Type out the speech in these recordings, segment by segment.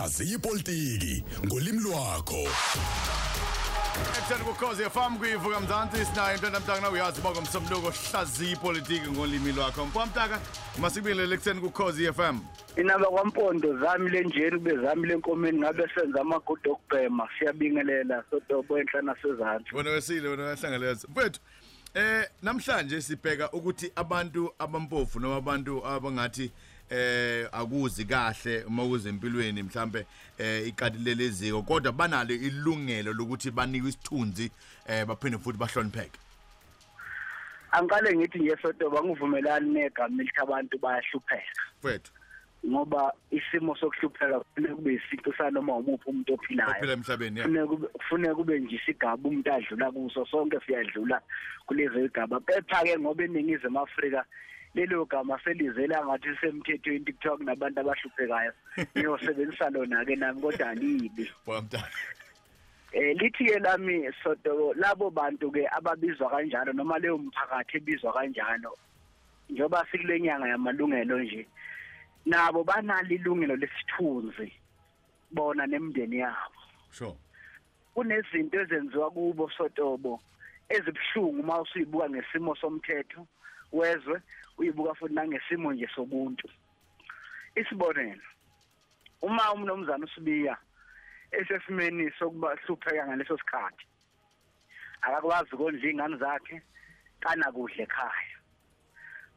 hlaziya ipolitiki ngolimi lwakho. Ekutheni kukhozi FM kuyivuka mzansi sinayo into namntaka uyazi bonke umsomluko hlaziya ipolitiki ngolimi lwakho. Mpamtaka masibingelele ekutheni kukhozi FM inaba kwampondo zami lenjeni kube zami lenkomeni ngabe senza amagudu okubhema? Siyabingelela sodobo enhla nasezantsi wena wesile wena wahlangeleza mfethu eh namhlanje sibheka ukuthi abantu abampofu noma abantu abangathi eh akuzi kahle uma kuze empilweni mhlambe eh iqalile leziko kodwa banalo ilungelo lokuthi banikwe isithunzi eh baphinde futhi bahlonipheke. Angiqale ngithi nje sodobo angivumelani negama elithi abantu bayahlupheka. Mfethu. Ngoba isimo sokuhlupheka kufanele kube isinto sanoma umuphi umuntu ophilayo. Ophila emhlabeni ya. Kufanele kube nje isigaba umuntu adlula kuso sonke siyadlula kulezi zigaba kepha ke ngoba eningizimu Afrika lelo gama selizela ngathi semthethweni kuthiwa kunabantu abahluphekayo. Ngiyosebenzisa lona ke nami kodwa alibi eh lithi ke lami sodo labo bantu ke ababizwa kanjalo noma leyo mphakathi ebizwa kanjalo njoba sikule nyanga yamalungelo nje nabo banalo ilungelo lesithunzi bona nemndeni yabo. Sure. Kunezinto ezenziwa kubo sotobo ezibhlungu uma usibuka ngesimo somthetho wezwe uyibuka futhi nangesimo nje sobuntu. Isibonelo uma umnomzana usibiya esesimeni sokuba hlupheka ngaleso sikhathi akakwazi ukondla izingane zakhe kana kudle ekhaya.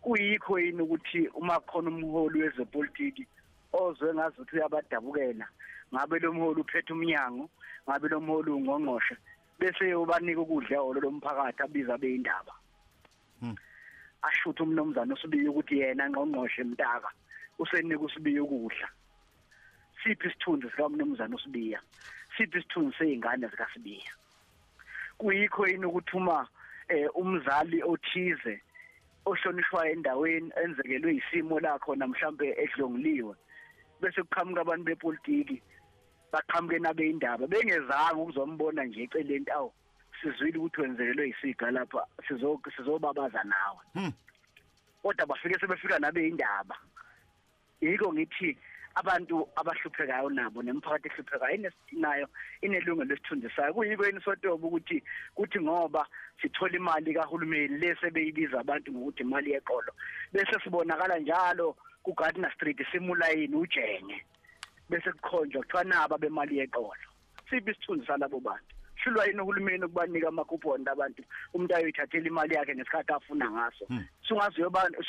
Kuyikho yini ukuthi uma khona umholi wezepolitiki ozwe ngazi ukuthi uyabadabukela ngabe lo mholi uphethe umnyango ngabe lo mholi ungqongqoshe bese ubanika ukudla holo lomphakathi abiza beindaba ashuthe umnomzana usibiye ukuthi yena ngqongqoshe mtaka usenika usibiye ukudla. Siphi isithunzi sika mnomzana usibiya siphi isithunzi seyingane zika sibiya kuyikho yini ukuthi uma eh, umzali othize ohlonishwayo endaweni enzekelwe isimo lakho namhlanje edlongiliwe bese kuqhamuka abantu bepolitiki baqhamuke nabe indaba bengezanga ukuzombona nje eceleni awu. Sizwile ukuthi wenzekelwe isiga lapha sizo sizobabaza nawe. Kodwa bafike sebefika nabe indaba yiko ngithi abantu abahluphekayo nabo nemphakathi ehluphekayo inesinayo inelungelo lesithunzisayo kuyiko yini sotobo ukuthi kuthi ngoba sithola imali kahulumeni lese beyibiza abantu ngokuthi imali yeqolo bese sibonakala njalo ku Gardner Street simulayini ujenge. Bese kukhonjwa kuthiwa naba bemali yeqolo. Siphi isithunzi salabo bantu? Hlulwa yini uhulumeni ukubanika amakuponi abantu? Umuntu ayoyithathela imali yakhe ngesikhathi afuna ngaso. Sungazi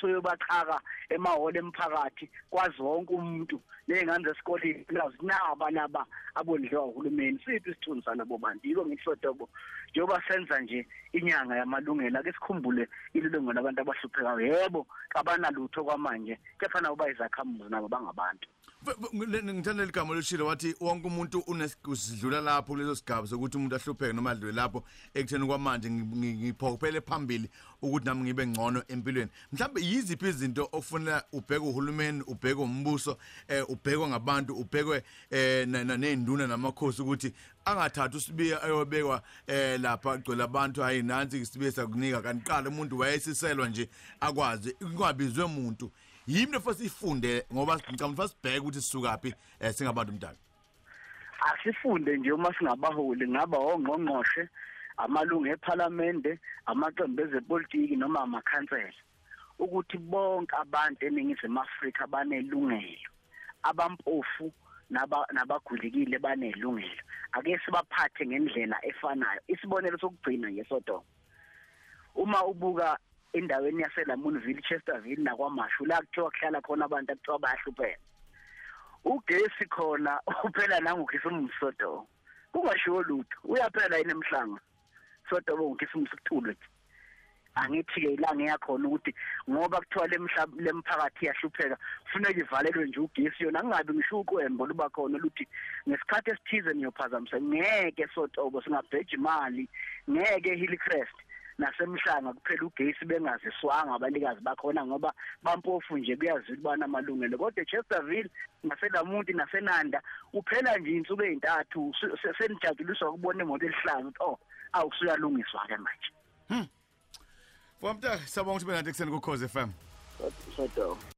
uyobachaka emahholo emphakathi kwazi wonke umuntu ney'ngane zesikoleni lazi naba laba abondliwa uhulumeni siphi isithunzi salabo bantu yiko ngihlodobo njengoba senza nje inyanga yamalungelo ake sikhumbule ililungelo labantu abahluphekayo. Yebo kabanalutho kwamanje kepha nabo bayizakhamuzi nabo bangabantu. Ngithanda ligama loshilo wathi wonke umuntu unesidlula lapho kuleso sigaba sokuthi umuntu ahlupheke noma adlule lapho ekutheni kwamanje ngiphokophele phambili ukuthi nami ngibe ngcono empilweni mhlawumbe yiziphi izinto ofuna ubheke uhulumeni ubheke umbuso eh ubhekwe ngabantu ubhekwe eh nezinduna namakhosi ukuthi angathatha usibiya ayobekwa eh lapha agcwele abantu hayi nansi isibiya sakunika kanti qala umuntu wayesiselwa nje akwazi kungabizwe umuntu yimi nefo sifunde ngoba ngicabanga ukuthi sibheke ukuthi sisukaphi eh singabantu mdala asifunde nje uma singabaholi ngaba ongqongqoshe amalungu eParliament amaqembu ezepolitiki noma amakhansela ukuthi bonke abantu eningizimu Afrika banelungelo abampofu naba nabagulikile banelungelo. Ake sibaphathe ngendlela efanayo. Isibonelo sokugcina ngesodoma uma ubuka endaweni yaseLamontville Chesterville nakwaMashu la kuthiwa kuhlala khona abantu akuthiwa bayahlupheka. Ugesi khona uphela nangokhisimu sodo kungashiwo lutho uyaphela yini emhlanga sodo ngokhisimu sikuthule angithi ke la ngiyakhona ukuthi ngoba kuthiwa lemhlaba lemphakathi iyahlupheka kufuneka ivalelwe nje ugesi yona angabi ngisho uqwembo luba khona luthi ngesikhathi esithize niyophazamisa ngeke sotobo singabheja imali ngeke Hillcrest nasemhlanga kuphela ugesi bengaziswanga abalikazi bakhona ngoba bampofu nje kuyaziwa ubana amalungelo. Kodwa Chesterville naselamuntu nasenanda uphela nje insuku ezintathu senijabuliswa ukubona imoto elihlaza oh awusuyalungiswa ke manje. Fomta sabonga ukuthi benade kuseni ku Cause FM soto